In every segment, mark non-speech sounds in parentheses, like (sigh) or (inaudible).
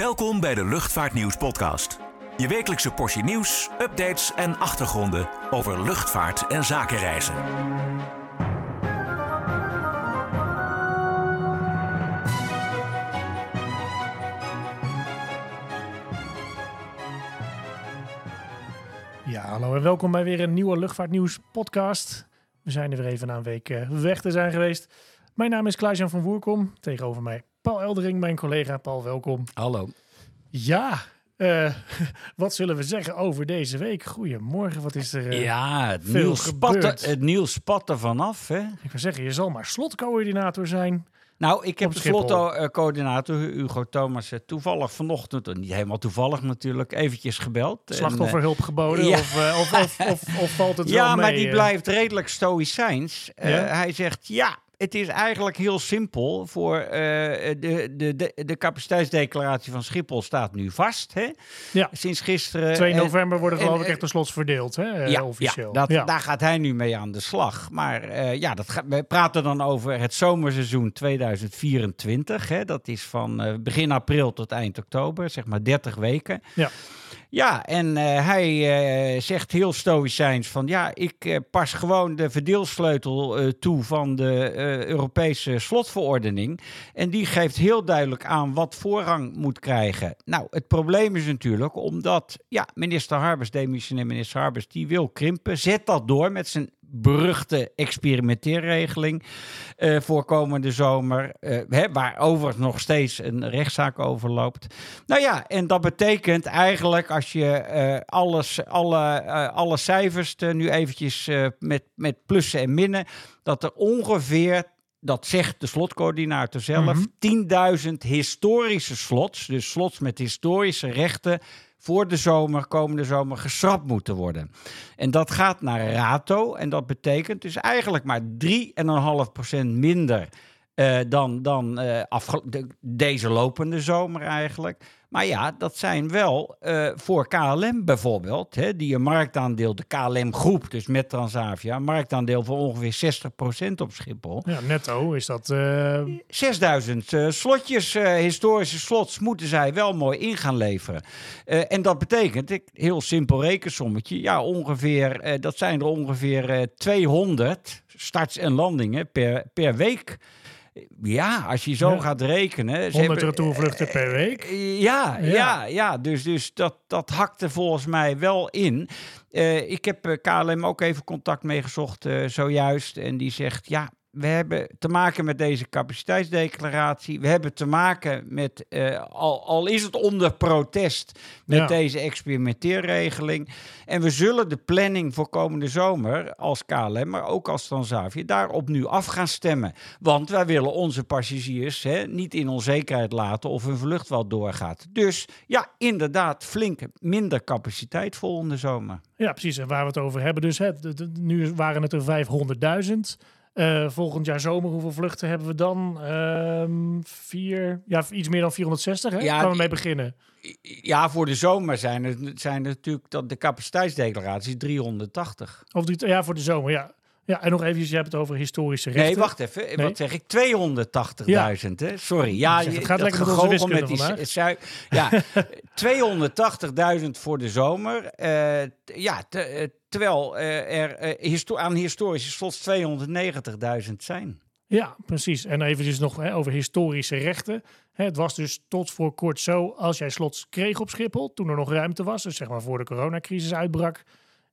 Welkom bij de Luchtvaartnieuws podcast. Je wekelijkse portie nieuws, updates en achtergronden over luchtvaart en zakenreizen. Ja, hallo en welkom bij weer een nieuwe Luchtvaartnieuws podcast. We zijn er weer even na een week eh, weg te zijn geweest. Mijn naam is Klaas-Jan van Voerkom. Tegenover mij Paul Eldering, mijn collega. Paul, welkom. Hallo. Ja, eh, (laughs) wat zullen we zeggen over deze week? Goedemorgen, wat is er eh, ja, het nieuws, spat gebeurd? het nieuws vanaf. Hè? Ik wil zeggen, je zal maar slotcoördinator zijn. Nou, ik heb slotcoördinator Hugo Thomas eh, toevallig vanochtend, niet helemaal toevallig natuurlijk, eventjes gebeld. En, Slachtofferhulp geboden ja. of, of, of, (laughs) of, valt het wel ja, mee? maar die blijft redelijk stoïcijns. Ja? Hij zegt, ja, het is eigenlijk heel simpel. Voor eh, de, de, de, de capaciteitsdeclaratie van Schiphol staat nu vast. Hè? Ja. Sinds gisteren. 2 En- november worden en- geloof ik en- echt de slots verdeeld, hè, eh, ja, officieel. Ja, dat, daar gaat hij nu mee aan de slag. Maar eh, ja, dat gaat, we praten dan over het zomerseizoen 2024. Hè. Dat is van eh, begin april tot eind oktober, zeg maar 30 weken. Ja. Ja, en eh, hij eh, zegt heel stoïcijns van ja, ik eh, pas gewoon de verdeelsleutel toe van de Europese slotverordening. En die geeft heel duidelijk aan wat voorrang moet krijgen. Nou, het probleem is natuurlijk omdat ja, minister Harbers, demissionair minister Harbers, die wil krimpen. Zet dat door met zijn beruchte experimenteerregeling eh, voor komende zomer. eh, hè, waar overigens nog steeds een rechtszaak over loopt. Nou ja, en dat betekent eigenlijk als je eh, alles, alle, alle cijfers er nu eventjes met, met plussen en minnen, dat er ongeveer, dat zegt de slotcoördinator zelf, Mhm. 10.000 historische slots, dus slots met historische rechten, voor de zomer, komende zomer, geschrapt moeten worden. En dat gaat naar RATO en dat betekent dus eigenlijk maar 3,5% minder eh, dan, dan eh, de- deze lopende zomer eigenlijk. Maar ja, dat zijn wel eh, voor KLM bijvoorbeeld, hè, die een marktaandeel, de KLM-groep, dus met Transavia, een marktaandeel van ongeveer 60% op Schiphol. Ja, netto is dat... eh, 6000 eh, slotjes, historische slots, moeten zij wel mooi in gaan leveren. En dat betekent, ik, heel simpel rekensommetje, ja, ongeveer, dat zijn er ongeveer eh, 200 starts en landingen per, per week. Ja, als je zo Ja. gaat rekenen. ze 100 hebben- retourvluchten per week. eh, Ja, Ja. ja, ja, dus, dus dat, dat hakte volgens mij wel in. Eh, ik heb eh, KLM ook even contact mee gezocht eh, zojuist. En die zegt, ja, we hebben te maken met deze capaciteitsdeclaratie. We hebben te maken met, eh, al, al is het onder protest, met Ja. deze experimenteerregeling. En we zullen de planning voor komende zomer als KLM, maar ook als Transavia, daarop nu af gaan stemmen. Want wij willen onze passagiers hè, niet in onzekerheid laten of hun vlucht wel doorgaat. Dus ja, inderdaad, flink minder capaciteit volgende zomer. Ja, precies. En waar we het over hebben. Dus hè, nu waren het er 500.000. Eh, volgend jaar zomer, hoeveel vluchten hebben we dan? Ehm, vier, ja, iets meer dan 460. Hè? Ja, Gaan we mee beginnen. Ja, voor de zomer zijn er, zijn er natuurlijk dat de capaciteitsdeclaratie is 380. Of die, ja, voor de zomer, ja. Ja, en nog even, je hebt het over historische rechten. Nee, wacht even. Nee. Wat zeg ik? 280.000, hè? Sorry. Ja, het gaat lekker met wiskunde die Ja, (laughs) 280.000 voor de zomer. T- ja, eh, terwijl eh, er eh, aan historische slots 290.000 zijn. Ja, precies. En eventjes nog hè, over historische rechten. Hè, het was dus tot voor kort zo, als jij slots kreeg op Schiphol, toen er nog ruimte was, dus zeg maar voor de coronacrisis uitbrak,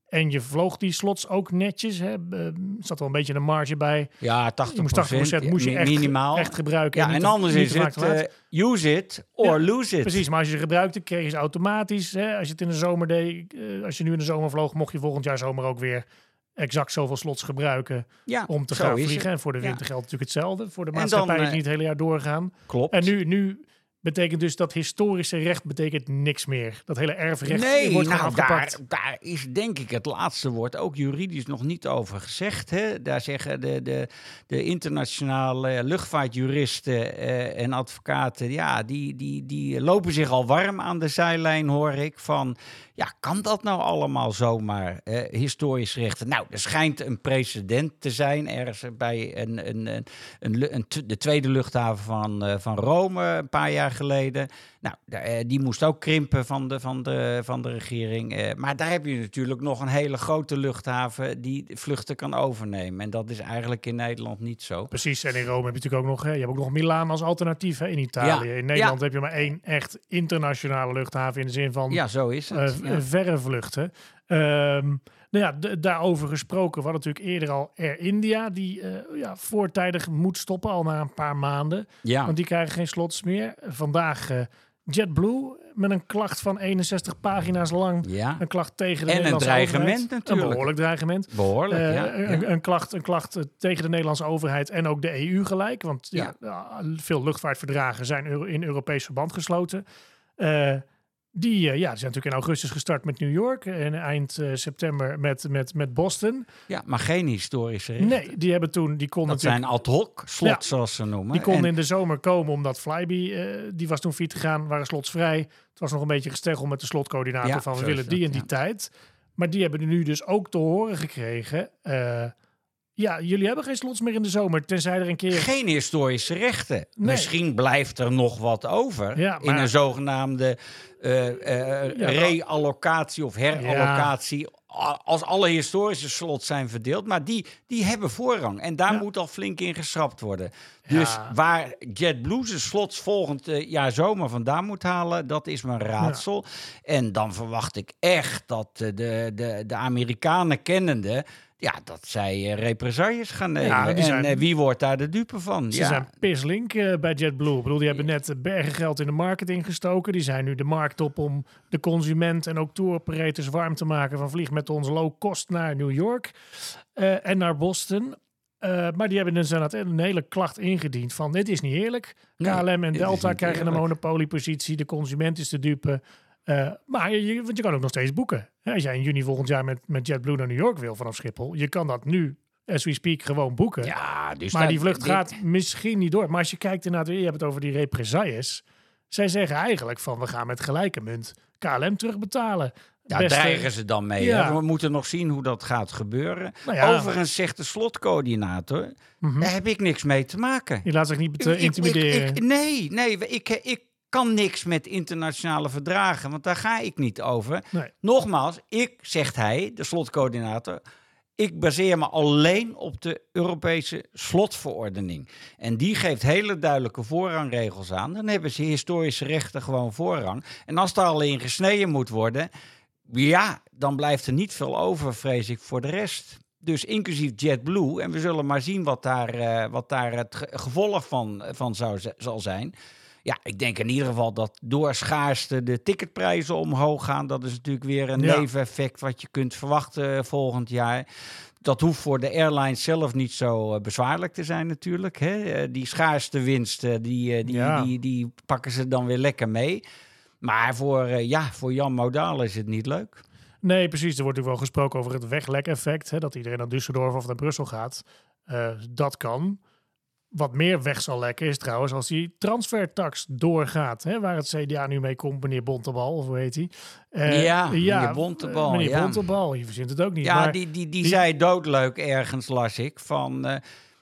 en je vloog die slots ook netjes, hè, eh, zat wel een beetje een marge bij. Ja, 80%. Je moest 80% moest je echt, minimaal. echt gebruiken. ja, en anders is het eh, use it or Ja, lose it. Precies, maar als je ze gebruikte, kreeg je ze automatisch. Hè, als je het in de zomer deed, eh, als je nu in de zomer vloog, mocht je volgend jaar zomer ook weer exact zoveel slots gebruiken Ja, om te gaan vliegen. het. En voor de winter geldt natuurlijk hetzelfde. Voor de maatschappij dan, is eh, niet het hele jaar doorgaan. Klopt. En nu, nu betekent dus dat historische recht betekent niks meer. Dat hele erfrecht Nee, wordt nou, afgepakt. daar, daar is denk ik het laatste woord ook juridisch nog niet over gezegd. Hè? Daar zeggen de, de, de internationale luchtvaartjuristen eh, en advocaten, ja, die, die, die lopen zich al warm aan de zijlijn, hoor ik. Van, ja, kan dat nou allemaal zomaar, eh, historisch rechten? Nou, er schijnt een precedent te zijn ergens bij een, een, een, een, een de tweede luchthaven van, eh, van Rome een paar jaar geleden. Nou, eh, die moest ook krimpen van de, van de, van de regering. Eh, maar daar heb je natuurlijk nog een hele grote luchthaven die vluchten kan overnemen. En dat is eigenlijk in Nederland niet zo. Precies, en in Rome heb je natuurlijk ook nog, hè, je hebt ook nog Milaan als alternatief hè, in Italië. Ja, In Nederland ja. heb je maar één echt internationale luchthaven in de zin van Ja, zo is eh, het. Ja. verre vluchten. Ehm, nou ja, daarover gesproken. We hadden natuurlijk eerder al Air India, die eh, ja, voortijdig moet stoppen, al na een paar maanden. Ja. Want die krijgen geen slots meer. Vandaag eh, JetBlue met een klacht van 61 pagina's lang. ja, Een klacht tegen de En een Nederlandse dreigement overheid. natuurlijk. Een behoorlijk dreigement. behoorlijk. Eh, ja, een, klacht, een klacht tegen de Nederlandse overheid en ook de EU gelijk. Want ja, veel luchtvaartverdragen zijn in Europees verband gesloten. Die, eh, ja, die zijn natuurlijk in augustus gestart met New York. En eind eh, september met, met, met Boston. ja, maar geen historische rechten. Nee, die hebben toen, die kon Dat zijn ad hoc slot, Ja. zoals ze noemen. Die konden En- in de zomer komen omdat Flybe, eh, die was toen fiets gegaan, waren slotsvrij. Het was nog een beetje gesteggel met de slotcoördinator Ja, van we willen die en die ja. tijd. Maar die hebben nu dus ook te horen gekregen. Ja, jullie hebben geen slots meer in de zomer, tenzij er een keer... Geen historische rechten. Nee. Misschien blijft er nog wat over Ja, in een zogenaamde eh, eh, Ja, reallocatie of herallocatie. Als alle historische slots zijn verdeeld, maar die, die hebben voorrang. En daar moet al flink in geschrapt worden. Dus waar JetBlue zijn slots volgend eh, jaar zomer vandaan moet halen, dat is mijn raadsel. En dan verwacht ik echt dat de, de, de Amerikanen kennende, ja, dat zij eh, represailles gaan nemen. Ja, en zijn- eh, wie wordt daar de dupe van? Ze ja. zijn pislink eh, bij JetBlue. Ik bedoel, die hebben net bergen geld in de marketing gestoken. Die zijn nu de markt op om de consument en ook tour operators warm te maken van vlieg met ons low cost naar New York en naar Boston. Maar die hebben dus een hele klacht ingediend van dit is niet eerlijk. KLM en Delta krijgen een monopoliepositie. De consument is de dupe. Eh, maar je, want je kan ook nog steeds boeken. Als jij in juni volgend jaar met, met JetBlue naar New York wil vanaf Schiphol. Je kan dat nu, as we speak, gewoon boeken. Ja, dus Maar dat- die vlucht dit- gaat misschien niet door. Maar als je kijkt inderdaad, je hebt het over die represailles. Zij zeggen eigenlijk van we gaan met gelijke munt KLM terugbetalen. Daar dreigen ze dan mee. Ja. We moeten nog zien hoe dat gaat gebeuren. Nou ja, Overigens zegt de slotcoördinator, Mhm. daar heb ik niks mee te maken. Je laat zich niet ik- intimideren. ik- ik- nee, nee, ik, ik kan niks met internationale verdragen, want daar ga ik niet over. Nee. Nogmaals, ik, zegt hij, de slotcoördinator, ik baseer me alleen op de Europese slotverordening. En die geeft hele duidelijke voorrangregels aan. Dan hebben ze historische rechten gewoon voorrang. En als daar al in gesneden moet worden, ja, dan blijft er niet veel over, vrees ik, voor de rest. Dus inclusief JetBlue. En we zullen maar zien wat daar, eh, wat daar het ge- gevolg van, van zou, zal zijn. Ja, ik denk in ieder geval dat door schaarste de ticketprijzen omhoog gaan. Dat is natuurlijk weer een Ja. neveneffect wat je kunt verwachten eh, volgend jaar. Dat hoeft voor de airlines zelf niet zo eh, bezwaarlijk te zijn natuurlijk. Hè? Eh, die schaarste winsten, die, die, Ja. die, die pakken ze dan weer lekker mee. Maar voor, ja, voor Jan Modaal is het niet leuk. Nee, precies. Er wordt natuurlijk wel gesproken over het weglek-effect. Dat iedereen naar Düsseldorf of naar Brussel gaat. Dat kan. Wat meer weg zal lekken is trouwens als die transfertax doorgaat. Hè, waar het CDA nu mee komt, meneer Bontebal, of hoe heet hij? Eh, Ja, meneer Bontebal, meneer ja. Bontebal, je verzint het ook niet. Ja, maar die, die, die, die- zei doodleuk ergens, las ik, van... eh,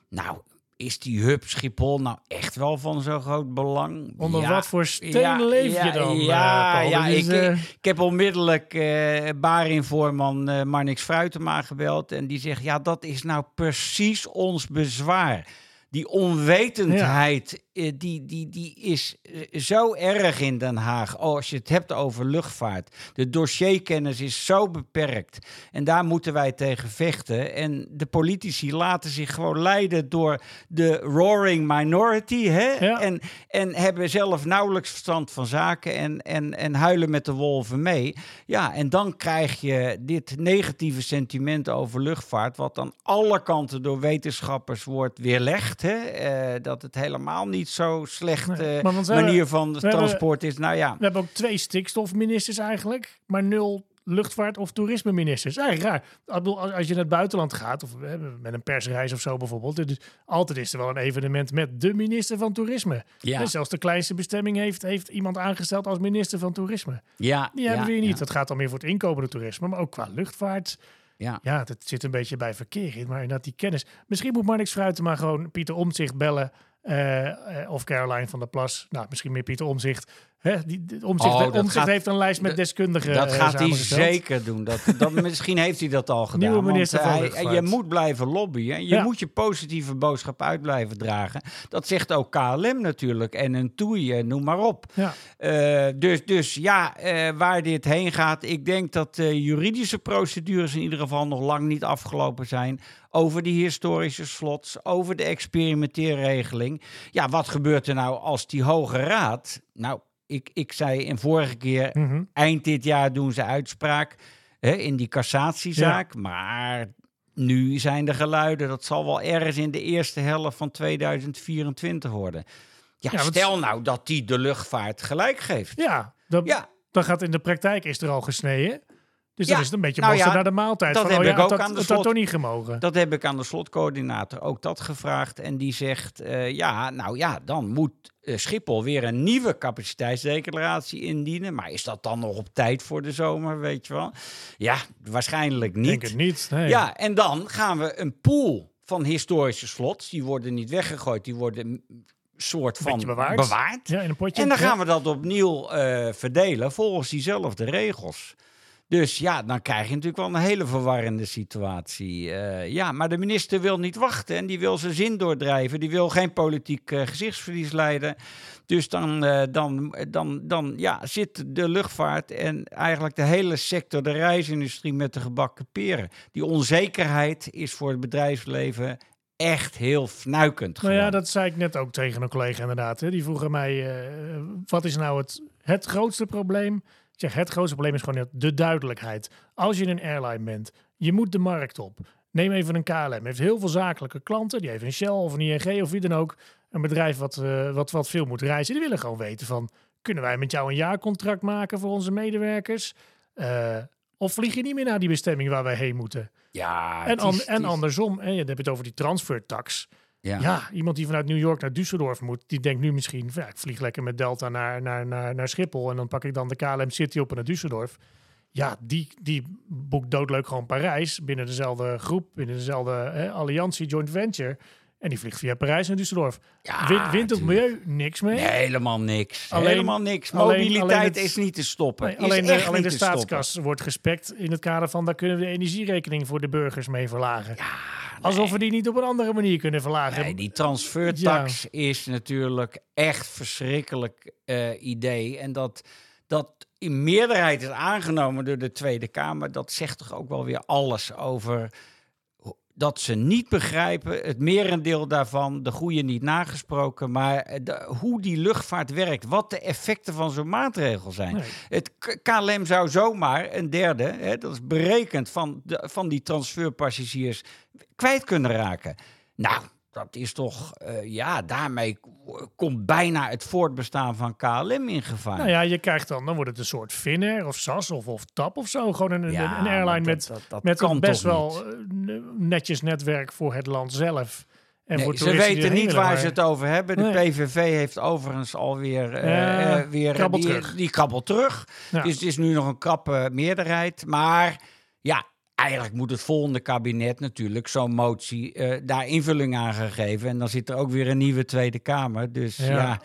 nou, is die hub Schiphol nou echt wel van zo'n groot belang? onder Ja, wat voor steen ja, leef ja, je dan? Ja, eh, ja ik, heb onmiddellijk eh Barin-voorman eh Marnix Fruitema gebeld. En die zegt, ja, dat is nou precies ons bezwaar. Die onwetendheid, eh, die, die, die is eh, zo erg in Den Haag. Oh, als je het hebt over luchtvaart. De dossierkennis is zo beperkt. En daar moeten wij tegen vechten. En de politici laten zich gewoon leiden door de roaring minority. Hè? Ja. En, en hebben zelf nauwelijks verstand van zaken. En, en, en huilen met de wolven mee. Ja, en dan krijg je dit negatieve sentiment over luchtvaart. Wat aan alle kanten door wetenschappers wordt weerlegd. Hè? Eh, dat het helemaal niet zo slecht Nee, eh, manier van we hebben- transport is. Nou ja. We hebben ook twee stikstofministers eigenlijk, maar nul luchtvaart- of toerisme-ministers. Eigenlijk raar. Ik bedoel, Als je naar het buitenland gaat, of eh, met een persreis of zo bijvoorbeeld, dus altijd is er wel een evenement met de minister van Toerisme. Ja. En zelfs de kleinste bestemming heeft, heeft iemand aangesteld als minister van Toerisme. Ja, Die ja, hebben we hier niet. Ja, Dat gaat dan meer voor het inkomende toerisme, maar ook qua luchtvaart. Ja. Ja, dat zit een beetje bij verkeer in, maar inderdaad die kennis. Misschien moet Marnix Fruiten maar gewoon Pieter Omtzigt bellen. eh, eh, of Caroline van der Plas. Nou, misschien meer Pieter Omzicht. Hè, die, die omzicht, Oh, omzicht gaat- heeft een lijst met deskundigen Dat eh, gaat hij zeker doen. Dat, dat, (laughs) misschien heeft hij dat al gedaan. Nieuwe minister eh, van hij- Luchtvaart. Je moet blijven lobbyen. Je Ja. moet je positieve boodschap uit blijven dragen. Dat zegt ook KLM natuurlijk. En een TUI, eh, noem maar op. Ja. Eh, dus, dus ja, eh, waar dit heen gaat. Ik denk dat de juridische procedures in ieder geval nog lang niet afgelopen zijn. Over die historische slots, over de experimenteerregeling. Ja, wat gebeurt er nou als die Hoge Raad. Nou, ik, ik zei een vorige keer. Mhm. Eind dit jaar doen ze uitspraak hè, in die cassatiezaak. Maar nu zijn de geluiden, dat zal wel ergens in de eerste helft van 2024 worden. Ja, Ja, want- stel nou dat die de luchtvaart gelijk geeft. Ja, dat, Ja, dan gaat in de praktijk is er al gesneden. Dus dan Ja, is het een beetje nou ja, naar de maaltijd. dat van, heb oh ja, ik ook dat, aan de dat slot- toch niet gemogen. dat heb ik aan de slotcoördinator ook dat gevraagd. En die zegt, eh, ja, nou ja, dan moet eh, Schiphol weer een nieuwe capaciteitsdeclaratie indienen. Maar is dat dan nog op tijd voor de zomer, weet je wel? Ja, waarschijnlijk niet. denk het niet. Nee. Ja, en dan gaan we een pool van historische slots. Die worden niet weggegooid, die worden soort van bewaard. bewaard. Ja, in een potje. En dan gaan we dat opnieuw eh, verdelen volgens diezelfde regels. Dus ja, dan krijg je natuurlijk wel een hele verwarrende situatie. Eh, ja, maar de minister wil niet wachten en die wil zijn zin doordrijven. Die wil geen politiek eh, gezichtsverlies leiden. Dus dan, eh, dan, dan, dan ja, zit de luchtvaart en eigenlijk de hele sector, de reisindustrie, met de gebakken peren. Die onzekerheid is voor het bedrijfsleven echt heel fnuikend. Nou ja, dat zei ik net ook tegen een collega inderdaad. Hè. Die vroegen mij, wat is nou het, het grootste probleem? Ik zeg, het grootste probleem is gewoon de duidelijkheid. Als je een airline bent, je moet de markt op. Neem even een KLM. Heeft heel veel zakelijke klanten. Die heeft een Shell of een ING of wie dan ook. Een bedrijf wat, eh, wat, wat veel moet reizen. Die willen gewoon weten van, kunnen wij met jou een jaarcontract maken voor onze medewerkers? Eh, of vlieg je niet meer naar die bestemming waar wij heen moeten? ja, En, an- is- en andersom, hè, je hebt het over die transfertax. Ja. Ja, iemand die vanuit New York naar Düsseldorf moet, die denkt nu misschien, ja, ik vlieg lekker met Delta naar, naar, naar, naar Schiphol en dan pak ik dan de KLM City op en naar Düsseldorf. Ja, die, die boekt doodleuk gewoon Parijs binnen dezelfde groep, binnen dezelfde hè, alliantie, joint venture. En die vliegt via Parijs naar Düsseldorf. Ja, Win- wint het milieu niks mee. Nee, helemaal niks. Alleen- helemaal niks. Mobiliteit alleen het- is niet te stoppen. Nee, alleen de, alleen de stoppen. staatskas wordt gespekt in het kader van daar kunnen we de energierekening voor de burgers mee verlagen. Alsof we die niet op een andere manier kunnen verlagen. Nee, die transfertax is natuurlijk echt verschrikkelijk eh, idee. En dat dat in meerderheid is aangenomen door de Tweede Kamer, dat zegt toch ook wel weer alles over dat ze niet begrijpen, het merendeel daarvan, de goede niet nagesproken, maar de- hoe die luchtvaart werkt, wat de effecten van zo'n maatregel zijn. Nee. Het KLM zou zomaar een derde, hè, dat is berekend van, de, van die transferpassagiers, kwijt kunnen raken. Nou, dat is toch, eh, ja, daarmee komt bijna het voortbestaan van KLM in gevaar. Nou ja, je krijgt dan, dan wordt het een soort Finnair of SAS of, of TAP of zo. Gewoon een, een- Ja, een maar airline dat- met, dat- dat met een best wel niet? eh, netjes netwerk voor het land zelf. En Nee, voor ze weten niet waar maar- ze het over hebben. De Nee. PVV heeft overigens alweer Ja, eh, weer, die, terug. die krabbelt terug. Ja. Dus het is nu nog een krappe meerderheid. Maar ja, eigenlijk moet het volgende kabinet natuurlijk zo'n motie eh, daar invulling aan gaan geven. En dan zit er ook weer een nieuwe Tweede Kamer. Dus ja. Ja.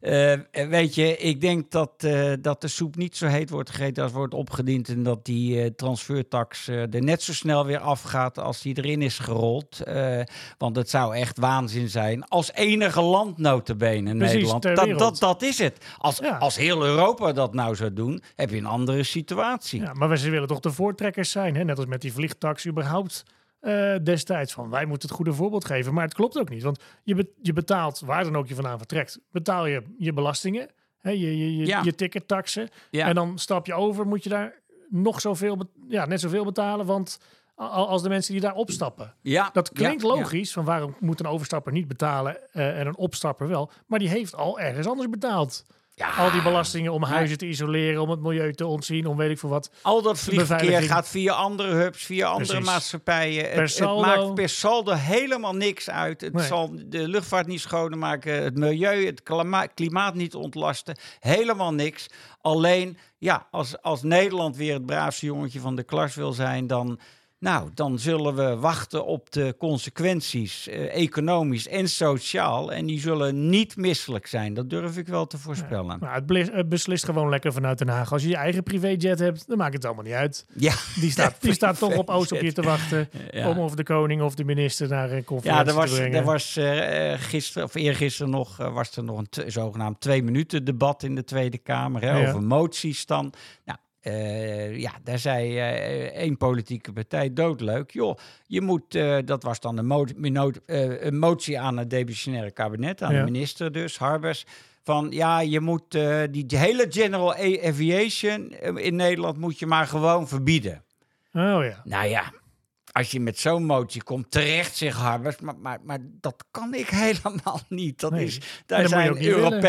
Eh, weet je, ik denk dat, eh, dat de soep niet zo heet wordt gegeten als wordt opgediend. En dat die eh, transfertax eh, er net zo snel weer afgaat als die erin is gerold. Eh, want het zou echt waanzin zijn. Als enige land notabene Precies, Nederland. Dat, dat, dat is het. Als, Ja. als heel Europa dat nou zou doen, heb je een andere situatie. Ja, maar we- ze willen toch de voortrekkers zijn. Hè? Net als met die vliegtax überhaupt eh, destijds. Van wij moeten het goede voorbeeld geven. Maar het klopt ook niet. Want je, be- je betaalt, waar dan ook je vandaan vertrekt, betaal je je belastingen. Hè? Je, je, je, Ja. je tickettaxen. Ja. En dan stap je over, moet je daar nog zoveel, ja, net zoveel betalen. Want als de mensen die daar opstappen. Ja, Dat klinkt ja, ja. logisch, van waarom moet een overstapper niet betalen eh, en een opstapper wel. Maar die heeft al ergens anders betaald. Ja, Al die belastingen om huizen te isoleren, om het milieu te ontzien, om weet ik veel wat. Al dat vliegverkeer gaat via andere hubs, via andere Precies. maatschappijen. Het, maakt per saldo helemaal niks uit. Het Nee. zal de luchtvaart niet schoner maken, het milieu, het klima- klimaat niet ontlasten. Helemaal niks. Alleen, ja, als, als Nederland weer het braafste jongetje van de klas wil zijn, dan, Nou, dan zullen we wachten op de consequenties, eh, economisch en sociaal. En die zullen niet misselijk zijn. Dat durf ik wel te voorspellen. Nou, het, blis- het beslist gewoon lekker vanuit Den Haag. Als je je eigen privéjet hebt, dan maakt het allemaal niet uit. Ja, Die staat, die staat toch op Oost op je te (laughs) wachten. Ja. Om of de koning of de minister naar een ja conferentie er was, te brengen. er was eh, eh, gisteren of eergisteren nog, eh, was er nog een zogenaamd twee minuten debat in de Tweede Kamer hè, Ja. over moties dan. Nou, eh, ja, daar zei eh, één politieke partij doodleuk. Joh, je moet, eh, dat was dan een, mo- mino- een motie aan het demissionaire kabinet, aan Ja. de minister dus, Harbers. Van ja, je moet die hele General Aviation in Nederland moet je maar gewoon verbieden. Oh ja. Nou ja, als je met zo'n motie komt, terecht zeg Harbers, maar, maar, maar dat kan ik (laughs) helemaal niet. Dat Nee, is, daar zijn willen.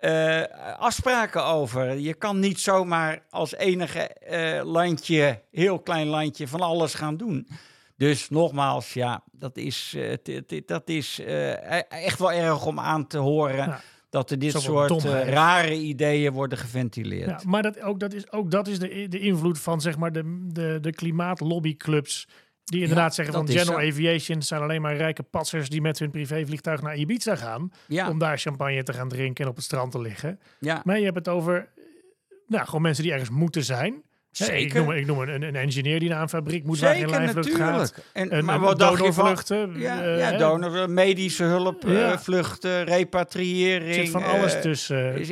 Eh, afspraken over. Je kan niet zomaar als enige eh, landje, heel klein landje, van alles gaan doen. Dus nogmaals, ja, dat is, eh, dat is eh, echt wel erg om aan te horen. Ja. Dat er dit soort rare ideeën worden geventileerd. Ja, maar dat, ook, dat is, ook dat is de, de invloed van zeg maar, de, de, de klimaatlobbyclubs. Die inderdaad zeggen van General zo. Aviation zijn alleen maar rijke passers die met hun privévliegtuig naar Ibiza gaan. Ja, Om daar champagne te gaan drinken en op het strand te liggen. ja. Maar je hebt het over nou, gewoon mensen die ergens moeten zijn. Hè, Ik Zeker. noem, ik noem een, een engineer die naar een fabriek moet waar geen Zeker, natuurlijk. gaat. En, Een, maar wat je van... donorvluchten. Ja, eh, ja donor, medische hulp, eh, Ja. vluchten, repatriëring. Er zit van alles eh, tussen.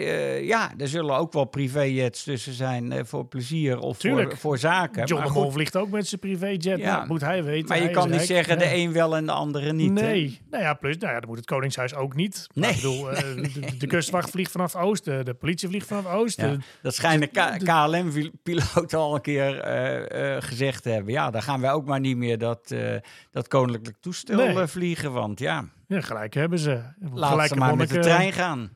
ja, er zullen ook wel privéjets tussen zijn voor plezier of voor, voor zaken. John maar, de Mol vliegt ook met zijn privéjet. Ja. Nou, moet hij weten. maar je kan niet rijk. zeggen de een wel en de andere niet. hè? Nee, nou ja, plus, nou ja, dat moet het Koningshuis ook niet. Nee. Ik bedoel, de, de kustwacht vliegt vanaf Oost, de, de politie vliegt vanaf Oost. Ja, de- dat al een keer eh, eh, gezegd hebben. Ja, dan gaan wij ook maar niet meer dat, eh, dat koninklijk toestel Nee. vliegen. Want ja, ja, gelijk hebben ze. Gelijke ze maar met de trein gaan.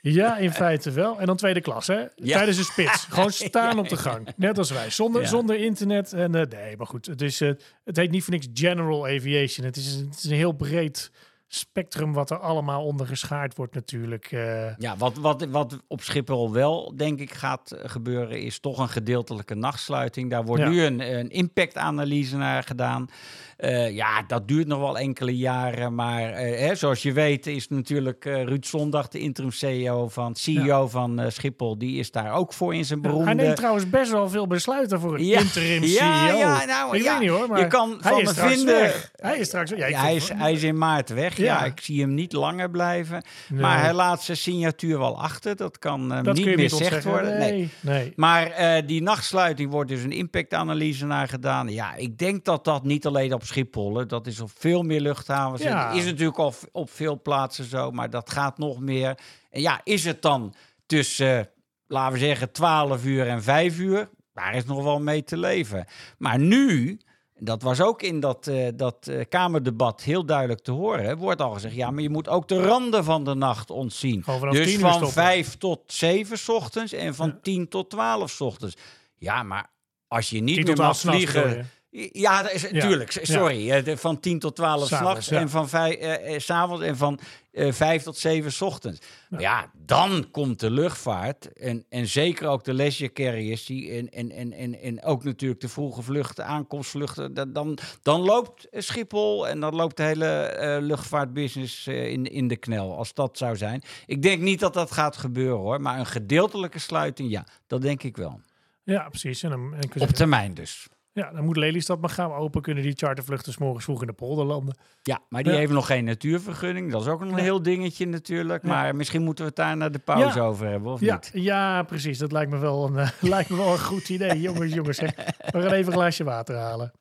Ja, in feite wel. En dan tweede klas, hè? Ja. Tijdens de spits. (laughs) Gewoon staan op de gang. Net als wij. Zonder, Ja. zonder internet. En, nee, maar goed. Het, is, het heet niet voor niks General Aviation. Het is, het is een heel breed spectrum wat er allemaal onder geschaard wordt natuurlijk. eh. Ja, wat, wat, wat op Schiphol wel, denk ik, gaat gebeuren, is toch een gedeeltelijke nachtsluiting. Daar wordt Ja. nu een, een impactanalyse naar gedaan. Eh, ja, dat duurt nog wel enkele jaren. Maar eh, hè, zoals je weet is natuurlijk eh, Ruud Zondag, de interim CEO van, CEO van Schiphol, die is daar ook voor in zijn beroemde... Hij neemt trouwens best wel veel besluiten voor een Ja, interim ja, CEO. ja, nou, ik ja, weet niet hoor, maar je kan hij van is me straks vinden- weg. Hij is straks ja, hij, is, hij is in maart weg. Ja. Ik zie hem niet langer blijven. Nee. Maar hij laat zijn signatuur wel achter. Dat kan dat niet meer gezegd worden. Nee. Nee, nee. Maar die nachtsluiting wordt dus een impactanalyse naar gedaan. Ja, ik denk dat dat niet alleen op Schiphol, hè, dat is op veel meer luchthavens. Ja. Is natuurlijk al op veel plaatsen zo, maar dat gaat nog meer. En ja, is het dan tussen, laten we zeggen, 12 uur en 5 uur? Daar is nog wel mee te leven. Maar nu, dat was ook in dat, eh, dat eh, Kamerdebat heel duidelijk te horen, hè, wordt al gezegd, ja, maar je moet ook de randen van de nacht ontzien. Dus 10 uur van stoppen. 5 tot 7 's ochtends en van Ja. 10 tot 12 's ochtends. Ja, maar als je niet 10 meer mag 12 s'nachts bedoel vliegen... Ja, dat is, Ja. natuurlijk. Ja. Sorry. de- Van 10 tot 12 S'avonds, s'nachts ja. en van 5 eh, eh, 's avonds en van eh 5 tot 7 's ochtends. Ja, dan komt de luchtvaart en, en zeker ook de leisure carriers die en, en, en, en, en ook natuurlijk de vroege vluchten, aankomstvluchten. Dan, dan, dan loopt Schiphol en dan loopt de hele eh, luchtvaartbusiness eh, in, in de knel, als dat zou zijn. Ik denk niet dat dat gaat gebeuren hoor, maar een gedeeltelijke sluiting, ja, dat denk ik wel. Ja, precies. En en Op termijn dus. Ja, dan moet Lelystad maar gaan open. Kunnen die chartervluchten 's morgens vroeg in de polder landen. Ja, maar die Ja. heeft nog geen natuurvergunning. Dat is ook nog een Nee. heel dingetje natuurlijk. Ja. Maar misschien moeten we het daar naar de pauze Ja. over hebben, of Ja, niet? ja, precies. Dat lijkt me wel een, eh, (laughs) lijkt me wel een goed idee. Jongens, jongens. Zeg. We gaan even een glaasje water halen.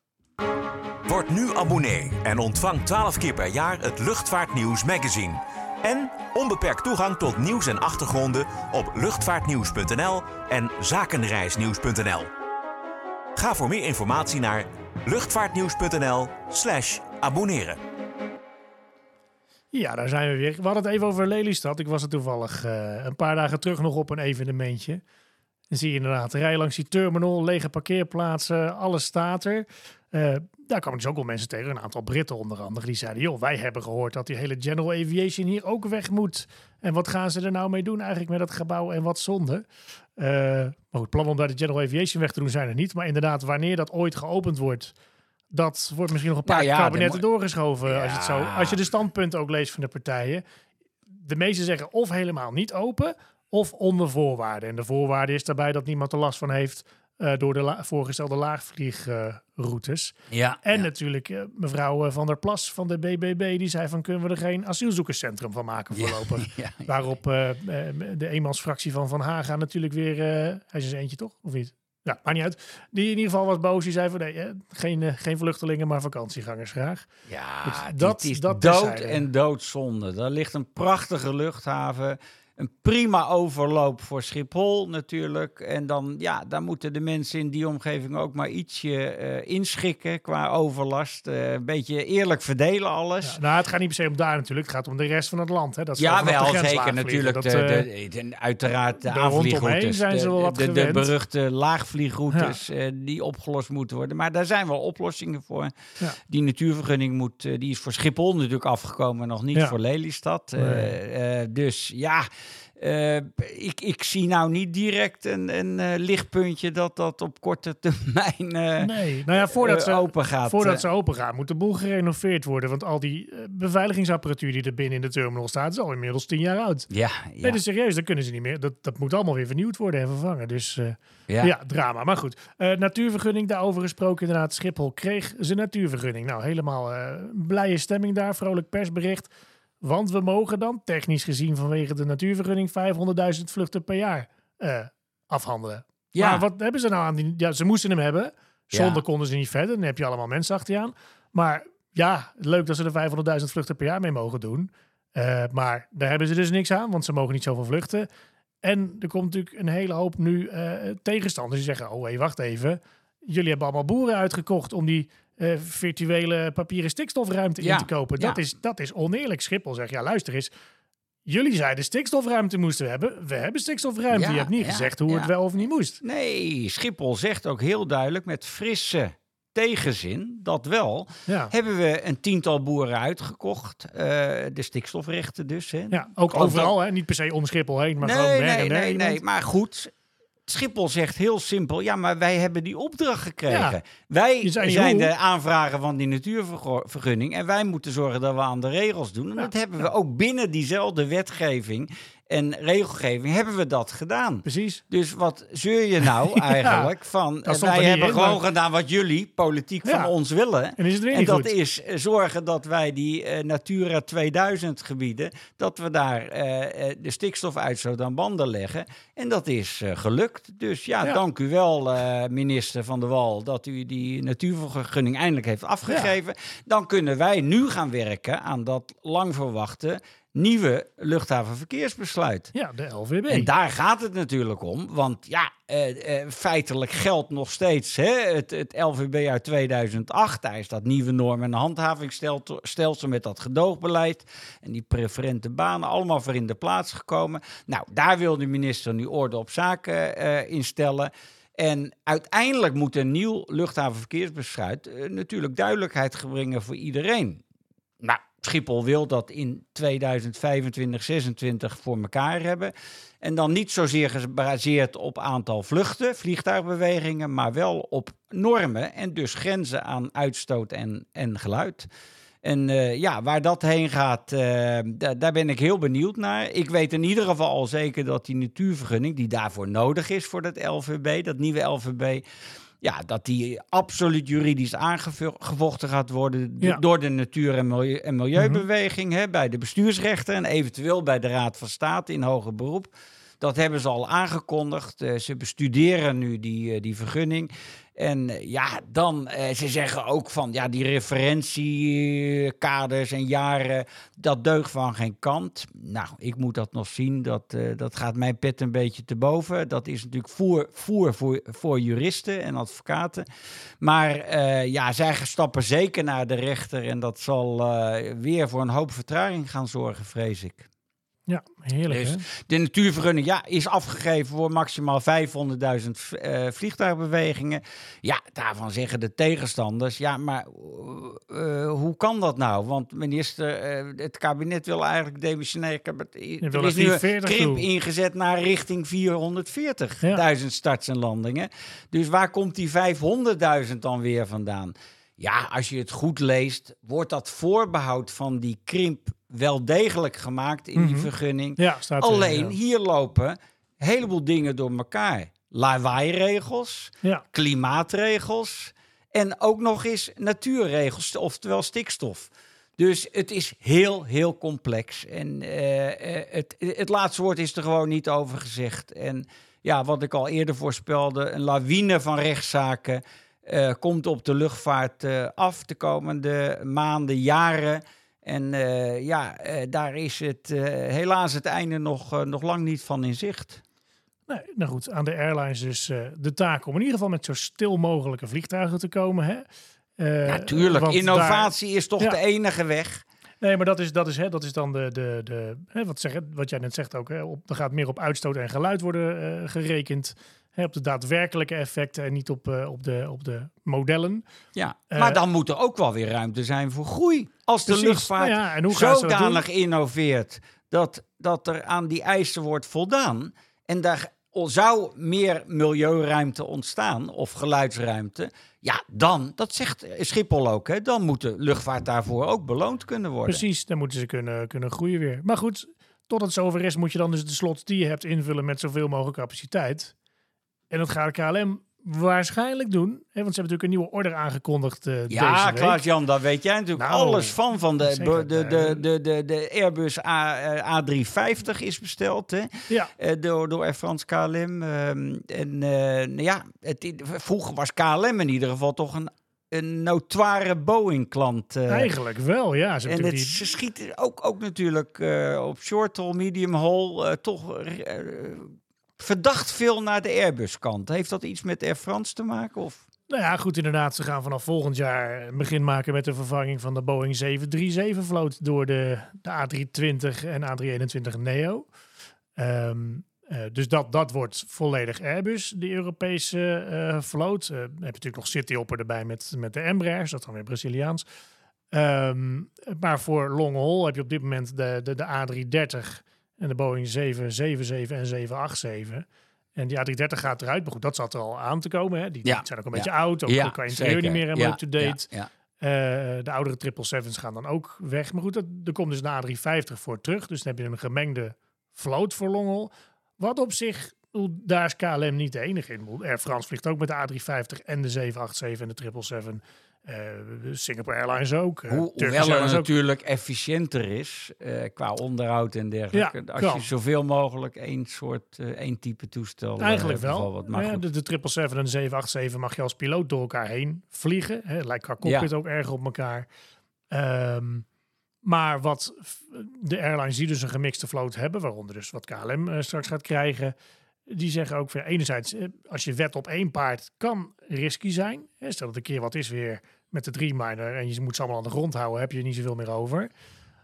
Word nu abonnee en ontvang 12 keer per jaar het Luchtvaartnieuws magazine. En onbeperkt toegang tot nieuws en achtergronden op luchtvaartnieuws.nl en zakenreisnieuws.nl. Ga voor meer informatie naar luchtvaartnieuws.nl/slash abonneren. Ja, daar zijn we weer. We hadden het even over Lelystad. Ik was er toevallig eh, een paar dagen terug nog op een evenementje. Dan zie je inderdaad rij langs die terminal, lege parkeerplaatsen, alles staat er. Eh, daar kwamen dus ook wel mensen tegen, een aantal Britten onder andere, die zeiden, joh, wij hebben gehoord dat die hele General Aviation hier ook weg moet. En wat gaan ze er nou mee doen eigenlijk met dat gebouw en wat zonde? Maar goed, plan om daar de General Aviation weg te doen zijn er niet. Maar inderdaad, wanneer dat ooit geopend wordt, dat wordt misschien nog een paar Nou ja, kabinetten doorgeschoven. Als, je het zo, als je de standpunten ook leest van de partijen. De meesten zeggen of helemaal niet open, of onder voorwaarden. En de voorwaarde is daarbij dat niemand er last van heeft eh, door de la- voorgestelde laagvliegroutes. Ja, En ja. natuurlijk eh, mevrouw eh, Van der Plas van de BBB, die zei van kunnen we er geen asielzoekerscentrum van maken voorlopig. (laughs) Ja, ja. Waarop de eenmansfractie van Van Haga natuurlijk weer, hij is eens eentje toch, of niet? Ja, maakt niet uit. Die in ieder geval was boos. Die zei van nee, geen, geen vluchtelingen, maar vakantiegangers graag. Ja, dit dat- is dat dood en doodzonde. Daar ligt een prachtige luchthaven. Een prima overloop voor Schiphol natuurlijk. En dan, ja, daar moeten de mensen in die omgeving ook maar ietsje eh, inschikken qua overlast. Eh, een beetje eerlijk verdelen alles. Ja, nou, het gaat niet per se om daar natuurlijk. Het gaat om de rest van het land. Hè. Dat Ja, wel zeker natuurlijk. De, Dat, de, eh, de- uiteraard de aanvliegroutes. zijn ze de, wel wat de, de beruchte laagvliegroutes eh, die opgelost moeten worden. Maar daar zijn wel oplossingen voor. Ja. Die natuurvergunning moet, eh, die is voor Schiphol natuurlijk afgekomen, nog niet voor Lelystad. Eh, Nee. eh, dus ja, eh, ik, ik zie nou niet direct een, een eh, lichtpuntje dat dat op korte termijn eh, nee, nou ja, voordat ze, open gaat. Voordat ze open gaan, moet de boel gerenoveerd worden. Want al die beveiligingsapparatuur die er binnen in de terminal staat, is al inmiddels tien jaar oud. ja, Nee, ja, dus serieus, dat kunnen ze niet meer. Dat, dat moet allemaal weer vernieuwd worden en vervangen. Dus ja. ja. drama. Maar goed, natuurvergunning, daarover gesproken inderdaad. Schiphol kreeg zijn natuurvergunning. Nou, helemaal blije stemming daar, vrolijk persbericht. Want we mogen dan, technisch gezien vanwege de natuurvergunning, 500.000 vluchten per jaar eh, afhandelen. Ja. Maar wat hebben ze nou aan die... Ja, ze moesten hem hebben. Zonder Ja. konden ze niet verder. Dan heb je allemaal mensen achter je aan. Maar ja, leuk dat ze er 500.000 vluchten per jaar mee mogen doen. Eh, maar daar hebben ze dus niks aan, want ze mogen niet zoveel vluchten. En er komt natuurlijk een hele hoop nu eh, tegenstanders die zeggen: Oh, hé, wacht even. Jullie hebben allemaal boeren uitgekocht om die eh, virtuele papieren stikstofruimte Ja, in te kopen. Dat, ja. is, dat is oneerlijk. Schiphol zegt: Ja, luister eens. Jullie zeiden stikstofruimte moesten we hebben. We hebben stikstofruimte. Ja, Je hebt niet gezegd hoe het wel of niet moest. Nee, Schiphol zegt ook heel duidelijk met frisse tegenzin dat wel. Ja, Hebben we een tiental boeren uitgekocht, eh, de stikstofrechten dus. Hè? ja ook overal. Hè? Niet per se om Schiphol heen, maar gewoon nee, nee, nee, nee. Maar goed, Schiphol zegt heel simpel: ja, maar wij hebben die opdracht gekregen. Ja. Wij zijn de aanvrager van die natuurvergunning en wij moeten zorgen dat we aan de regels doen. En Ja. dat hebben we ook binnen diezelfde wetgeving en regelgeving hebben we dat gedaan. Precies. Dus wat zeur je nou (laughs) eigenlijk van wij hebben in, gewoon maar- gedaan wat jullie politiek Ja. van ons willen. En is dat goed? is eh, zorgen dat wij die eh, Natura 2000 gebieden, dat we daar eh, de stikstofuitstoot aan banden leggen. En dat is gelukt. Dus ja, Ja. dank u wel, minister Van der Wal, dat u die natuurvergunning eindelijk heeft afgegeven. Dan kunnen wij nu gaan werken aan dat lang verwachte nieuwe luchthavenverkeersbesluit. Ja, de LVB. En daar gaat het natuurlijk om. Want ja, eh, eh, feitelijk geldt nog steeds hè, het, het LVB uit 2008. Daar is dat nieuwe norm- en handhavingsstelsel met dat gedoogbeleid. En die preferente banen allemaal voor in de plaats gekomen. Nou, daar wil de minister nu orde op zaken eh, instellen. En uiteindelijk moet een nieuw luchthavenverkeersbesluit natuurlijk duidelijkheid brengen voor iedereen. Nou, Schiphol wil dat in 2025, 26 voor elkaar hebben. En dan niet zozeer gebaseerd op aantal vluchten, vliegtuigbewegingen, maar wel op normen en dus grenzen aan uitstoot en, en geluid. En eh, ja, waar dat heen gaat, eh, da- daar ben ik heel benieuwd naar. Ik weet in ieder geval al zeker dat die natuurvergunning, die daarvoor nodig is voor dat LVB, dat nieuwe LVB, ja, dat die absoluut juridisch aangevochten gaat worden Ja. Mhm. door de natuur- en, milieu- en milieubeweging hè, bij de bestuursrechten en eventueel bij de Raad van State in hoger beroep. Dat hebben ze al aangekondigd. Eh, ze bestuderen nu die, eh, die vergunning. En eh, ja, dan, eh, ze zeggen ook van, ja, die referentiekaders en jaren, dat deugt van geen kant. Nou, ik moet dat nog zien. Dat, eh, dat gaat mijn pet een beetje te boven. Dat is natuurlijk voer, voer voor, voor juristen en advocaten. Maar eh, ja, zij stappen zeker naar de rechter en dat zal weer voor een hoop vertraging gaan zorgen, vrees ik. Ja, heerlijk Dus hè? de natuurvergunning ja, is afgegeven voor maximaal 500.000 v- eh, vliegtuigbewegingen. Ja, daarvan zeggen de tegenstanders. Ja, maar eh, eh, hoe kan dat nou? Want minister, het kabinet wil eigenlijk demissionair. Wil er is nu een 440 krimp ingezet naar richting 440.000 starts en landingen. Dus waar komt die 500.000 dan weer vandaan? Ja, als je het goed leest, wordt dat voorbehoud van die krimp wel degelijk gemaakt in die Mhm. vergunning. Ja, staat er, Alleen ja. hier lopen een heleboel dingen door elkaar. Lawaairegels, Ja, klimaatregels en ook nog eens natuurregels, oftewel stikstof. Dus het is heel, heel complex. En eh, eh, het, het laatste woord is er gewoon niet over gezegd. En ja, wat ik al eerder voorspelde, een lawine van rechtszaken eh, komt op de luchtvaart af de komende maanden, jaren. En eh, ja, eh, daar is het eh, helaas het einde nog, nog lang niet van in zicht. nee, nou goed, aan de airlines dus de taak om in ieder geval met zo stil mogelijke vliegtuigen te komen. Hè? Natuurlijk, want innovatie is toch Ja. de enige weg. nee, maar dat is, dat is, hè, dat is dan de, de, de hè, wat, zeg, wat jij net zegt ook. Hè, op, er gaat meer op uitstoot en geluid worden gerekend. Hè, op de daadwerkelijke effecten en niet op, eh, op, de, op de modellen. Ja, Eh, maar dan moet er ook wel weer ruimte zijn voor groei. Als de luchtvaart Nou ja, en hoe zodanig innoveert dat, dat er aan die eisen wordt voldaan. En daar zou meer milieuruimte ontstaan of geluidsruimte. Ja, dan, dat zegt Schiphol ook, hè, dan moet de luchtvaart daarvoor ook beloond kunnen worden. Precies, dan moeten ze kunnen, kunnen groeien weer. Maar goed, tot het zover is, moet je dan dus de slots die je hebt invullen met zoveel mogelijk capaciteit. En dat gaat KLM waarschijnlijk doen. Hè, want ze hebben natuurlijk een nieuwe order aangekondigd eh Ja. Klaas-Jan, daar weet jij natuurlijk Nou, alles van. van de, zeker. de, de, de, de, de Airbus A, eh, A350 is besteld, hè? Ja, Eh, door, door Air France KLM. ehm, en nou ja, het, vroeger was KLM in ieder geval toch een, een notoire Boeing-klant. eigenlijk wel. Ja, ze en het, ze schieten ook, ook natuurlijk op short haul, medium haul toch verdacht veel naar de Airbus-kant. Heeft dat iets met Air France te maken? Of? Nou ja, goed, inderdaad. Ze gaan vanaf volgend jaar een begin maken met de vervanging van de Boeing 737-vloot door de, de A320 en A321 Neo. Ehm, eh, dus dat, dat wordt volledig Airbus, die Europese eh, vloot. Dan heb je natuurlijk nog Cityhopper erbij met, met de Embraers, dat dan weer Braziliaans. Ehm, maar voor long haul heb je op dit moment de, de, de A330 en de Boeing 777 en 787. En die A330 gaat eruit, maar goed, dat zat er al aan te komen. Hè. Die, Ja, zijn ook een ja. beetje oud, ook qua interieur zeker. niet meer helemaal Ja, up-to-date. Ja, ja. Eh, de oudere 777's gaan dan ook weg. Maar goed, dat, er komt dus een A350 voor terug. Dus dan heb je een gemengde vloot voor Longel. Wat op zich, daar is KLM niet de enige in. Air France vliegt ook met de A350 en de 787 en de 777. Eh, Singapore Airlines ook. eh, Hoe, hoewel het ook. natuurlijk efficiënter is eh, qua onderhoud en dergelijke. Ja, als kan. je zoveel mogelijk één soort, één type toestel Eigenlijk wel. bijvoorbeeld. Maar Ja, de, de 777 en de 787 mag je als piloot door elkaar heen vliegen. Hè, lijkt qua cockpit ook erg op elkaar. Ehm, maar wat de airlines die dus een gemixte vloot hebben, waaronder dus wat KLM straks gaat krijgen, die zeggen ook weer enerzijds, als je wet op één paard kan risky zijn. Hè, stel dat een keer wat is weer met de Dreamliner en je moet ze allemaal aan de grond houden, heb je niet zoveel meer over.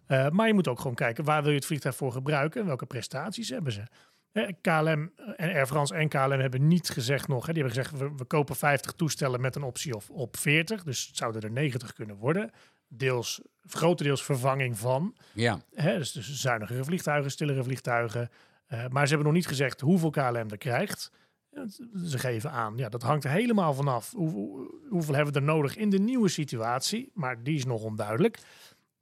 Eh, maar je moet ook gewoon kijken, waar wil je het vliegtuig voor gebruiken en welke prestaties hebben ze. Hè, KLM en Air France en KLM hebben niet gezegd nog. Hè, die hebben gezegd, we, we kopen 50 toestellen met een optie op, op 40. Dus het zouden er 90 kunnen worden. Deels, grotendeels vervanging van. ja. Hè, dus, dus zuinigere vliegtuigen, stillere vliegtuigen. Eh, maar ze hebben nog niet gezegd hoeveel KLM er krijgt. Ze geven aan, ja, dat hangt er helemaal vanaf. Hoe, hoe- hoeveel hebben we er nodig in de nieuwe situatie? Maar die is nog onduidelijk.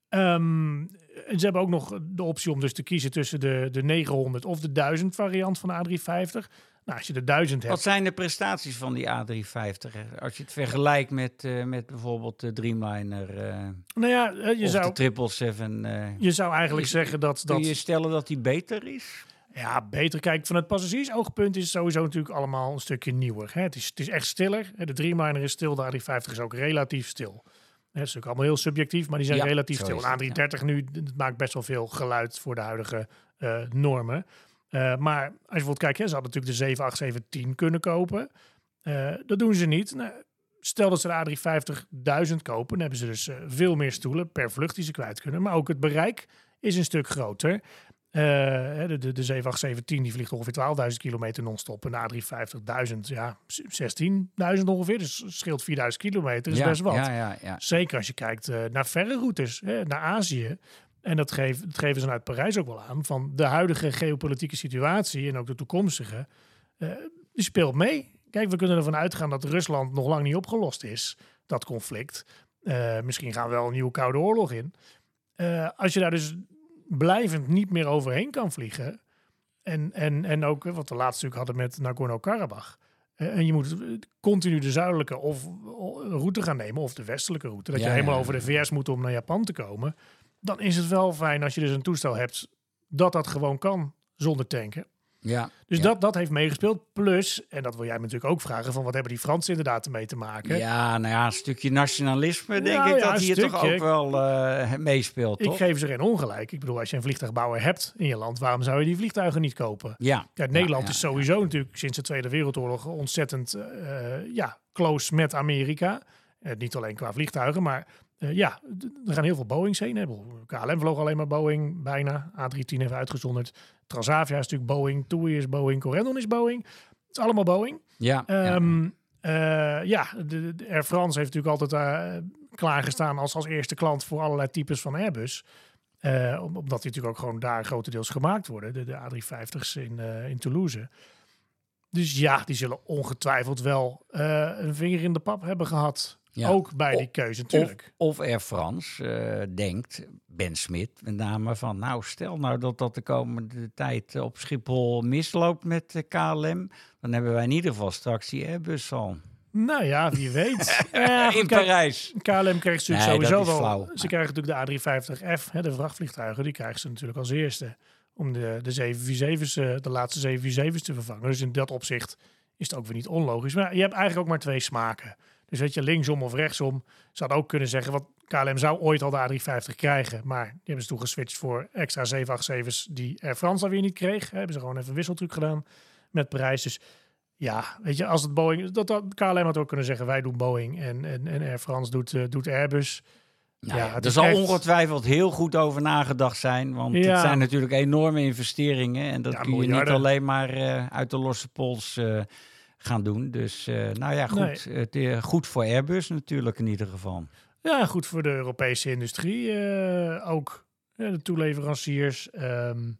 Ehm, en ze hebben ook nog de optie om dus te kiezen tussen de, de 900 of de 1000 variant van de A350. Nou, als je de 1000 hebt, Wat zijn de prestaties van die A350? hè? Als je het vergelijkt met, eh, met bijvoorbeeld de Dreamliner eh nou ja, eh, je of zou, de 777. eh je zou eigenlijk zeggen dat, Kun dat je stellen dat die beter is? Ja, beter. Kijk, van het passagiersoogpunt is het sowieso natuurlijk allemaal een stukje nieuwer. Hè? Het, is, het is echt stiller. De Dreamliner is stil, de A350 is ook relatief stil. Het is natuurlijk allemaal heel subjectief, maar die zijn Ja, relatief stil. Een het, ja. A330 nu, dat maakt best wel veel geluid voor de huidige eh, normen. Eh, maar als je bijvoorbeeld kijkt, hè, ze hadden natuurlijk de 787-10 kunnen kopen. Eh, dat doen ze niet. Nou, stel dat ze de A350 1000 kopen, dan hebben ze dus veel meer stoelen per vlucht die ze kwijt kunnen. Maar ook het bereik is een stuk groter. Eh, de, de, de 787 die vliegt ongeveer 12.000 kilometer non-stop. En de A350.000, ja, 16.000 ongeveer. Dus scheelt 4.000 kilometer, is ja, best wat. Ja, ja, ja. Zeker als je kijkt eh, naar verre routes, hè, naar Azië. En dat, geven dat geven ze uit Parijs ook wel aan. Van de huidige geopolitieke situatie en ook de toekomstige, eh, die speelt mee. Kijk, we kunnen ervan uitgaan dat Rusland nog lang niet opgelost is, dat conflict. Misschien gaan we wel een nieuwe koude oorlog in. Als je daar dus blijvend niet meer overheen kan vliegen. En, en, en ook wat we laatst natuurlijk hadden met Nagorno-Karabakh. Eh, en je moet continu de zuidelijke of, o- route gaan nemen, of de westelijke route. Dat Ja, je helemaal ja, over de VS moet om naar Japan te komen. Dan is het wel fijn als je dus een toestel hebt dat dat gewoon kan zonder tanken. Ja. Dus ja. dat, dat heeft meegespeeld. Plus, en dat wil jij me natuurlijk ook vragen, van wat hebben die Fransen inderdaad ermee te maken? Ja, nou ja, een stukje nationalisme denk Nou ik ja, dat hier toch ook wel eh, meespeelt, Ik toch? geef ze geen ongelijk. Ik bedoel, als je een vliegtuigbouwer hebt in je land, waarom zou je die vliegtuigen niet kopen? Ja. Kijk, Nederland is sowieso natuurlijk sinds de Tweede Wereldoorlog ontzettend eh, ja, close met Amerika. Eh, niet alleen qua vliegtuigen, maar ja, er gaan heel veel Boeings heen. Hè. KLM vloog alleen maar Boeing, bijna. A310 heeft uitgezonderd. Transavia is natuurlijk Boeing. TUI is Boeing. Corendon is Boeing. Het is allemaal Boeing. Ja, ja. Ehm, eh, ja, de, de Air France heeft natuurlijk altijd eh, klaargestaan als, als eerste klant voor allerlei types van Airbus. Eh, om- omdat die natuurlijk ook gewoon daar grotendeels gemaakt worden. De, de A350's in, in Toulouse. Dus ja, die zullen ongetwijfeld wel een vinger in de pap hebben gehad. Ja. Ook bij die keuze natuurlijk. of Air France eh, denkt, Ben Smit met name, van nou stel nou dat dat de komende tijd op Schiphol misloopt met de KLM, dan hebben wij in ieder geval straks die Airbus al. Nou ja, wie weet. Eh, (laughs) ja, in Parijs. KLM krijgt ze Nee, sowieso wel. flauw. Ze krijgen natuurlijk de A350F, hè, de vrachtvliegtuigen, die krijgen ze natuurlijk als eerste. Om de, de 747's, eh, de laatste 747's te vervangen. Dus in dat opzicht is het ook weer niet onlogisch. Maar je hebt eigenlijk ook maar twee smaken. Dus weet je, linksom of rechtsom. Hadden ook kunnen zeggen, wat KLM zou ooit al de A350 krijgen. Maar die hebben ze toen geswitcht voor extra 787's die Air France dan weer niet kreeg. Hebben ze gewoon even een wisseltruc gedaan met prijs. Dus ja, weet je, als het Boeing... Dat, dat, KLM had ook kunnen zeggen, wij doen Boeing en, en, en Air France doet, eh, doet Airbus. Nou Ja, ja, er zal echt- ongetwijfeld heel goed over nagedacht zijn, want Ja. het zijn natuurlijk enorme investeringen en dat kun je niet alleen maar eh, uit de losse pols eh, gaan doen. Dus eh, nou ja, goed, het, eh, goed voor Airbus natuurlijk in ieder geval. Ja, goed voor de Europese industrie eh, ook. Ja, de toeleveranciers. ehm,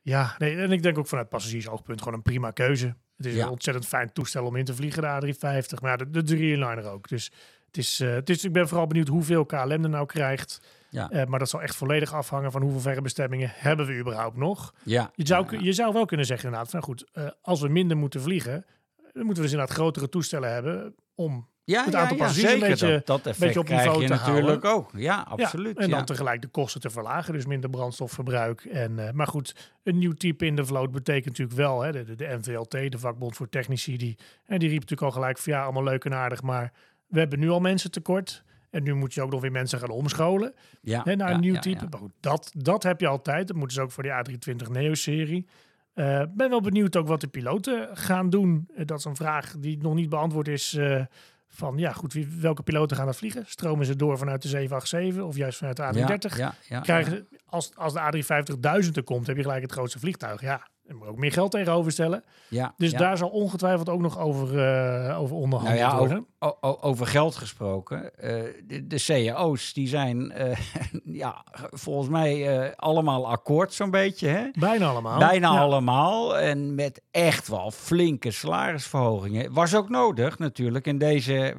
ja, nee, en ik denk ook vanuit passagiersoogpunt gewoon een prima keuze. Het is Ja. een ontzettend fijn toestel om in te vliegen, de A350. Maar ja, de, de Dreamliner ook. Dus het is, het is, ik ben vooral benieuwd hoeveel KLM er nou krijgt. Ja. Maar dat zal echt volledig afhangen van hoeveel verre bestemmingen hebben we überhaupt nog. Ja, Je zou, ja, ja. je zou wel kunnen zeggen inderdaad, van goed, als we minder moeten vliegen, dan moeten we dus inderdaad grotere toestellen hebben om ja, het ja, aantal ja, passagiers een beetje- dat, dat effect beetje op krijg niveau je te natuurlijk ook. Ja, absoluut. Ja, en dan ja. tegelijk de kosten te verlagen, dus minder brandstofverbruik. En, eh, maar goed, een nieuw type in de vloot betekent natuurlijk wel, hè, de, de, de NVLT, de vakbond voor technici, die, en die riep natuurlijk al gelijk van ja, allemaal leuk en aardig, maar we hebben nu al mensen tekort. En nu moet je ook nog weer mensen gaan omscholen ja, hè, naar ja, een nieuw ja, type. ja. Maar goed, dat, dat heb je altijd. Dat moeten ze ook voor die A320 Neo-serie. Eh ben wel benieuwd ook wat de piloten gaan doen. Eh, dat is een vraag die nog niet beantwoord is. eh, van ja, goed, wie, welke piloten gaan dat vliegen? Stromen ze door vanuit de 787 of juist vanuit de A330? Ja, ja, ja, krijgen ze- als, als de A350.000 er komt, heb je gelijk het grootste vliegtuig. Ja, er moet ook meer geld tegenover stellen. Ja, Dus ja. daar zal ongetwijfeld ook nog over, eh, over Nou onderhandeld ja, worden. over, over geld gesproken. eh, de, de cao's die zijn eh, (laughs) ja, volgens mij allemaal akkoord zo'n beetje. Hè? Bijna allemaal. Bijna Ja. allemaal. En met echt wel flinke salarisverhogingen. Was ook nodig natuurlijk in deze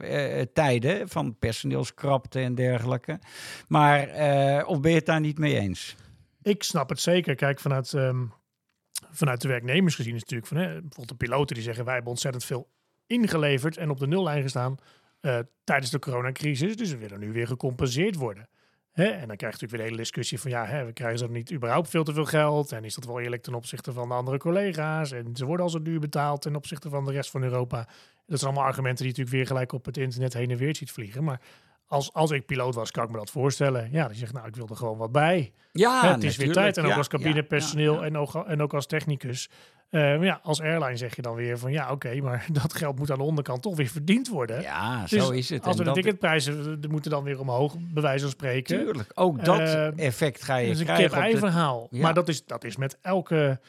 tijden van personeelskrapte en dergelijke. Maar of ben je het daar niet mee eens? Ik snap het zeker. Kijk, vanuit, ehm, vanuit de werknemers gezien is natuurlijk van... Hè, bijvoorbeeld de piloten die zeggen... wij hebben ontzettend veel ingeleverd en op de nullijn gestaan... eh, tijdens de coronacrisis. Dus we willen nu weer gecompenseerd worden. Hè? En dan krijg je natuurlijk weer de hele discussie van... ja, hè, we krijgen ze niet überhaupt veel te veel geld? En is dat wel eerlijk ten opzichte van de andere collega's? En ze worden al zo duur betaald ten opzichte van de rest van Europa. Dat zijn allemaal argumenten die je natuurlijk weer gelijk op het internet heen en weer ziet vliegen. Maar als, als ik piloot was, kan ik me dat voorstellen. Ja, die zegt, nou, ik wil er gewoon wat bij. Ja, Hè, het is weer tijd. En ook Ja, als cabinepersoneel ja, ja. En, ook, en ook als technicus. Eh, ja, als airline zeg je dan weer van ja, oké, (laughs) maar dat geld moet aan de onderkant toch weer verdiend worden. Ja, Dus zo is het. Als En we de ticketprijzen moeten dan weer omhoog, bij wijze van spreken. Tuurlijk, ook dat Eh, effect ga je Dat is een krijgen. op kip-ei de- verhaal. Ja. Maar dat is, dat, is met elke,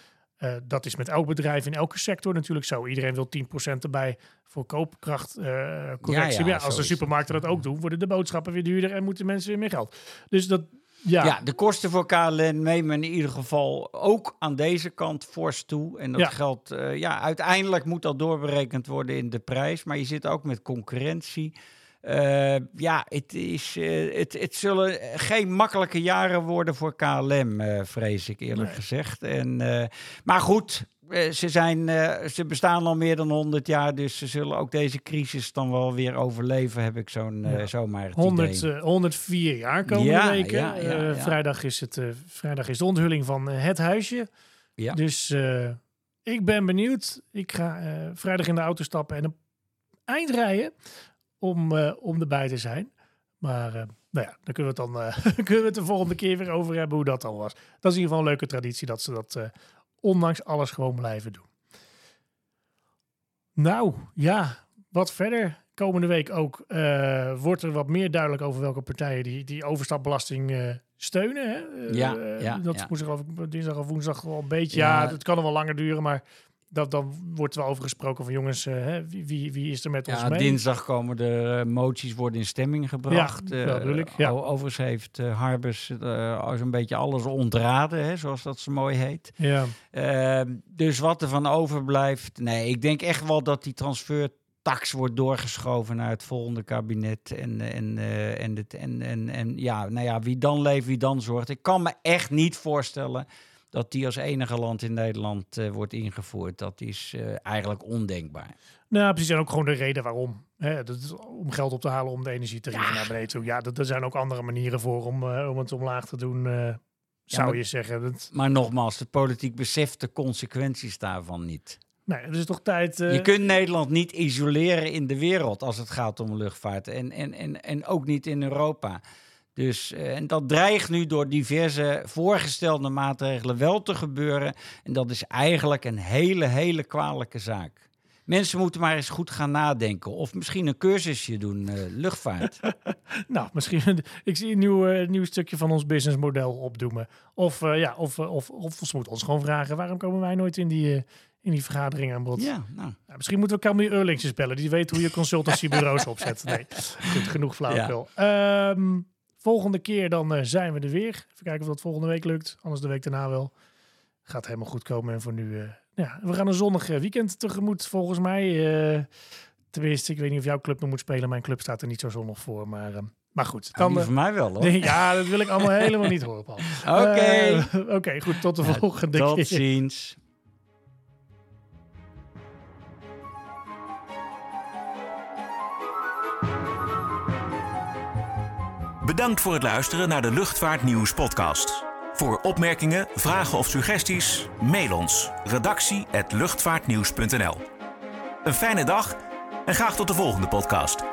eh, dat is met elk bedrijf in elke sector natuurlijk zo. Iedereen wil 10% erbij voor koopkrachtcorrectie. Ja, ja, maar ja, zo als de supermarkten dat ook doen, worden de boodschappen weer duurder en moeten mensen weer meer geld. Dus dat, ja, Ja, de kosten voor KLN nemen in ieder geval ook aan deze kant fors toe. En dat Ja. geldt, eh, ja, uiteindelijk moet dat doorberekend worden in de prijs. Maar je zit ook met concurrentie. Eh, ja, het, is, eh, het, het zullen geen makkelijke jaren worden voor KLM, eh, vrees ik eerlijk Nee. gezegd. En, maar goed, ze, zijn, ze bestaan al meer dan 100 jaar, dus ze zullen ook deze crisis dan wel weer overleven, heb ik zo'n Ja. zomaar het 100, idee. eh, 104 jaar komende Ja, weken. ja, ja, ja. Vrijdag, is het, vrijdag is de onthulling van het huisje. Ja. Dus ik ben benieuwd. Ik ga vrijdag in de auto stappen en een eind rijden om, eh, om erbij te zijn. Maar eh, nou ja, dan kunnen we, het dan, eh, (laughs) kunnen we het de volgende keer weer over hebben hoe dat dan was. Dat is in ieder geval een leuke traditie dat ze dat ondanks alles gewoon blijven doen. Nou ja, wat verder. Komende week ook wordt er wat meer duidelijk over welke partijen die, die overstapbelasting steunen. Hè? Ja, ja, dat ja. moest er geloof ik dinsdag of woensdag wel een beetje. Ja. Ja, het kan nog wel langer duren, maar dat, dan wordt er wel over gesproken van jongens, eh, hè, wie, wie, wie is er met ons mee? dinsdag komen de moties worden in stemming gebracht. Ja, dat bedoel ik, ja. o- Overigens heeft eh, Harbers zo'n beetje alles ontraden, hè, zoals dat zo mooi heet. Ja, Ehm, dus wat er van overblijft. Nee, ik denk echt wel dat die transfertax wordt doorgeschoven naar het volgende kabinet. En, en, en, het, en, en, en ja, nou ja, wie dan leeft, wie dan zorgt. Ik kan me echt niet voorstellen dat die als enige land in Nederland eh, wordt ingevoerd. Dat is eh, eigenlijk ondenkbaar. nou precies. En ook gewoon de reden waarom. Hè, dat is om geld op te halen om de energietarieven naar beneden toe. Ja, dat, er zijn ook andere manieren voor om, eh, om het omlaag te doen, zou maar- je zeggen. Dat, Maar nogmaals, de politiek beseft de consequenties daarvan niet. nee, het is toch tijd... Je kunt Nederland niet isoleren in de wereld als het gaat om luchtvaart. En, en, en, en ook niet in Europa. Dus, eh, en dat dreigt nu door diverse voorgestelde maatregelen wel te gebeuren. En dat is eigenlijk een hele, hele kwalijke zaak. Mensen moeten maar eens goed gaan nadenken. Of misschien een cursusje doen, eh, luchtvaart. (laughs) Nou, misschien. Ik zie een nieuw, eh, nieuw stukje van ons businessmodel opdoemen. Of, ja, of, of, of ze moeten ons gewoon vragen: waarom komen wij nooit in die, in die vergadering aan bod? ja, nou. Ja, misschien moeten we Camille Eurlings eens bellen. Die weet hoe je consultancybureaus opzet. Nee, (laughs) goed, genoeg flauwekul. Ehm, volgende keer dan eh, zijn we er weer. Even kijken of dat volgende week lukt. Anders de week daarna wel. Gaat helemaal goed komen. En voor nu, eh, ja, we gaan een zonnig eh, weekend tegemoet volgens mij. Tenminste, ik weet niet of jouw club nog moet spelen. Mijn club staat er niet zo zonnig voor. Maar, maar goed. Dan, van mij wel, hoor. ja, dat wil ik allemaal helemaal niet horen, Paul. (laughs) Oké. Oké, goed. Tot de volgende Tot keer. ziens. Bedankt voor het luisteren naar de Luchtvaartnieuws podcast. Voor opmerkingen, vragen of suggesties, mail ons redactie@luchtvaartnieuws.nl. Een fijne dag en graag tot de volgende podcast.